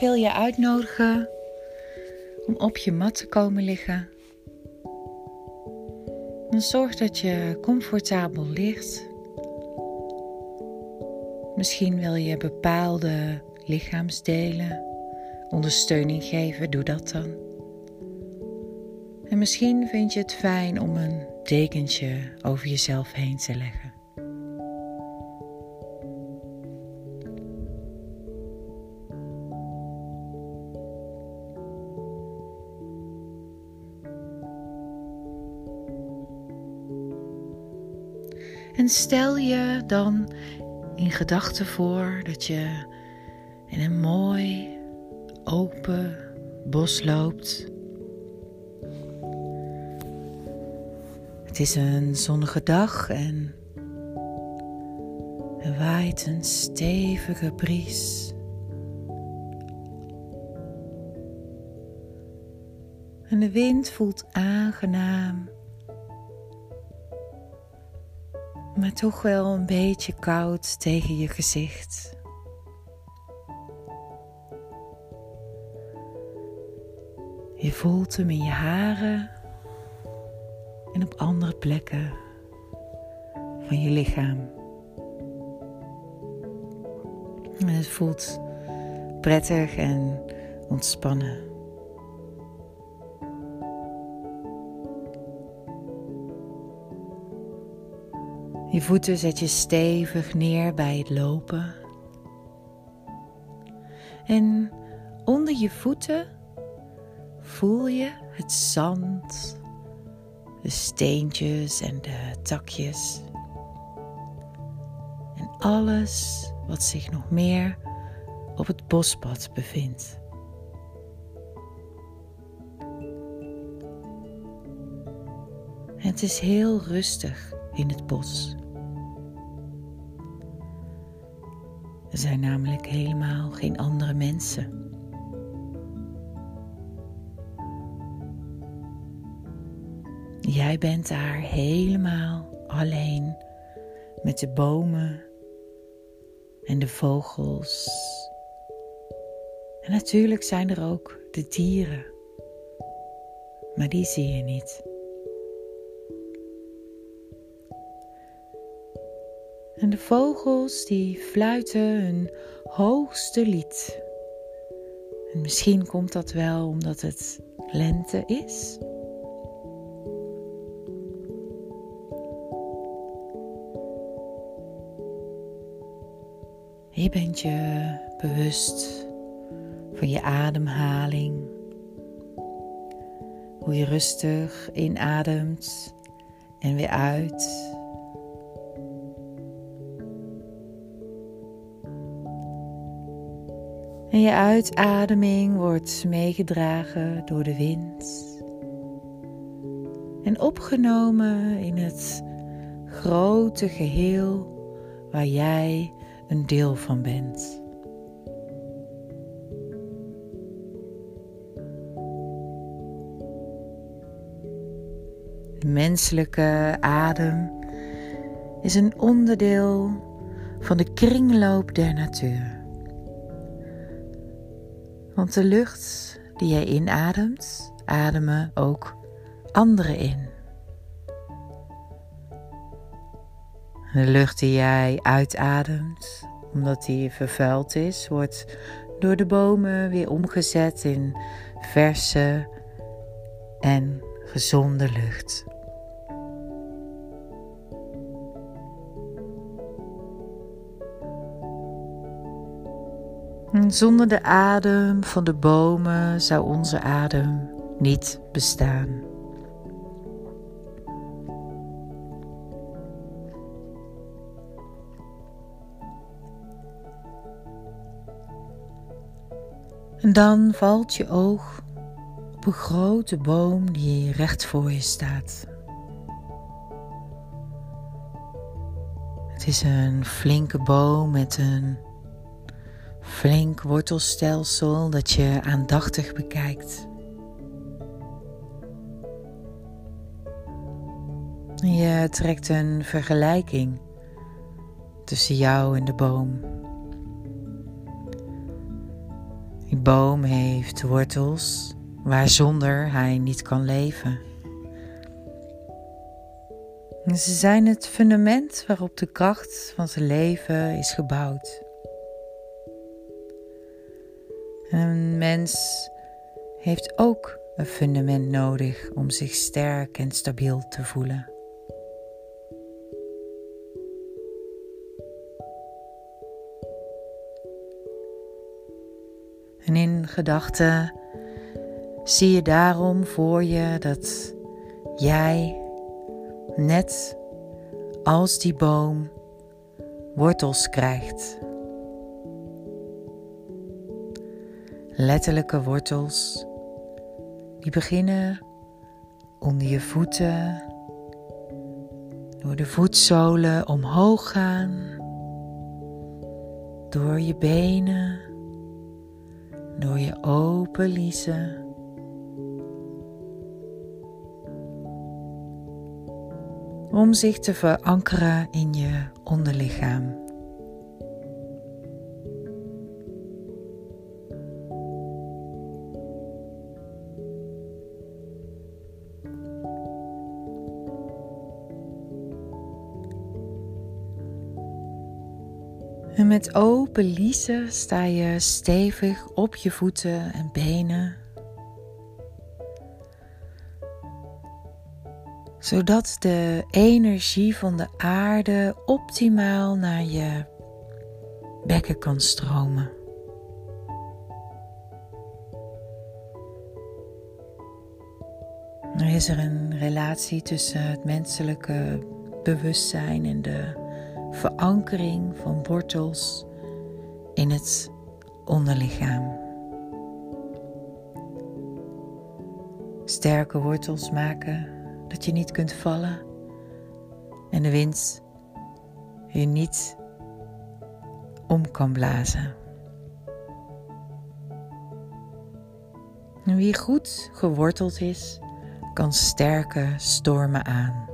Wil je uitnodigen om op je mat te komen liggen. En zorg dat je comfortabel ligt. Misschien wil je bepaalde lichaamsdelen ondersteuning geven, doe dat dan. En misschien vind je het fijn om een dekentje over jezelf heen te leggen. En stel je dan in gedachten voor dat je in een mooi, open bos loopt. Het is een zonnige dag en er waait een stevige bries. En de wind voelt aangenaam maar toch wel een beetje koud tegen je gezicht. Je voelt hem in je haren en op andere plekken van je lichaam. En het voelt prettig en ontspannen. Je voeten zet je stevig neer bij het lopen. En onder je voeten voel je het zand, de steentjes en de takjes. En alles wat zich nog meer op het bospad bevindt. Het is heel rustig in het bos. Zijn namelijk helemaal geen andere mensen. Jij bent daar helemaal alleen met de bomen en de vogels. En natuurlijk zijn er ook de dieren, maar die zie je niet. En de vogels die fluiten hun hoogste lied. En misschien komt dat wel omdat het lente is. Je bent je bewust van je ademhaling. Hoe je rustig inademt en weer uit. En je uitademing wordt meegedragen door de wind en opgenomen in het grote geheel waar jij een deel van bent. De menselijke adem is een onderdeel van de kringloop der natuur. Want de lucht die jij inademt, ademen ook anderen in. De lucht die jij uitademt, omdat die vervuild is, wordt door de bomen weer omgezet in verse en gezonde lucht. Zonder de adem van de bomen zou onze adem niet bestaan. En dan valt je oog op een grote boom die recht voor je staat. Het is een flinke boom met een flink wortelstelsel dat je aandachtig bekijkt. Je trekt een vergelijking tussen jou en de boom. Die boom heeft wortels waar zonder hij niet kan leven. Ze zijn het fundament waarop de kracht van zijn leven is gebouwd. Een mens heeft ook een fundament nodig om zich sterk en stabiel te voelen. En in gedachten zie je daarom voor je dat jij, net als die boom, wortels krijgt. Letterlijke wortels die beginnen onder je voeten, door de voetzolen omhoog gaan, door je benen, door je open liezen. Om zich te verankeren in je onderlichaam. En met open liezen sta je stevig op je voeten en benen. Zodat de energie van de aarde optimaal naar je bekken kan stromen. Er is er een relatie tussen het menselijke bewustzijn en de verankering van wortels in het onderlichaam. Sterke wortels maken dat je niet kunt vallen en de wind je niet om kan blazen. wie goed geworteld is, kan sterke stormen aan.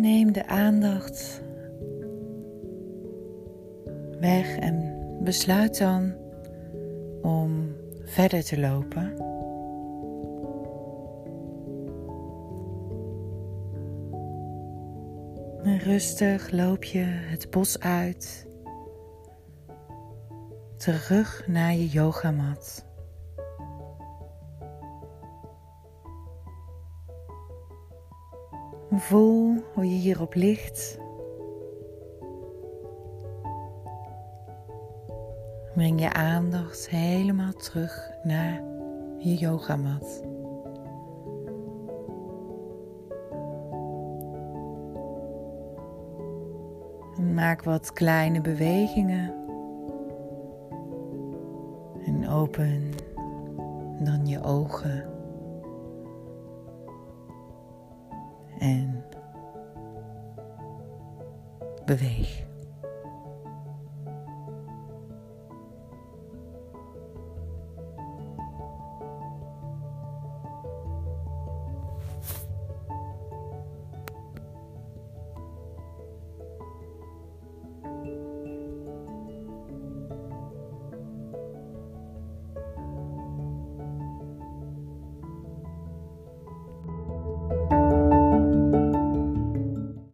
Neem de aandacht weg en besluit dan om verder te lopen. En rustig loop je het bos uit, terug naar je yogamat. Voel hoe je hierop ligt. Breng je aandacht helemaal terug naar je yogamat. Maak wat kleine bewegingen. En open dan je ogen. En beweeg.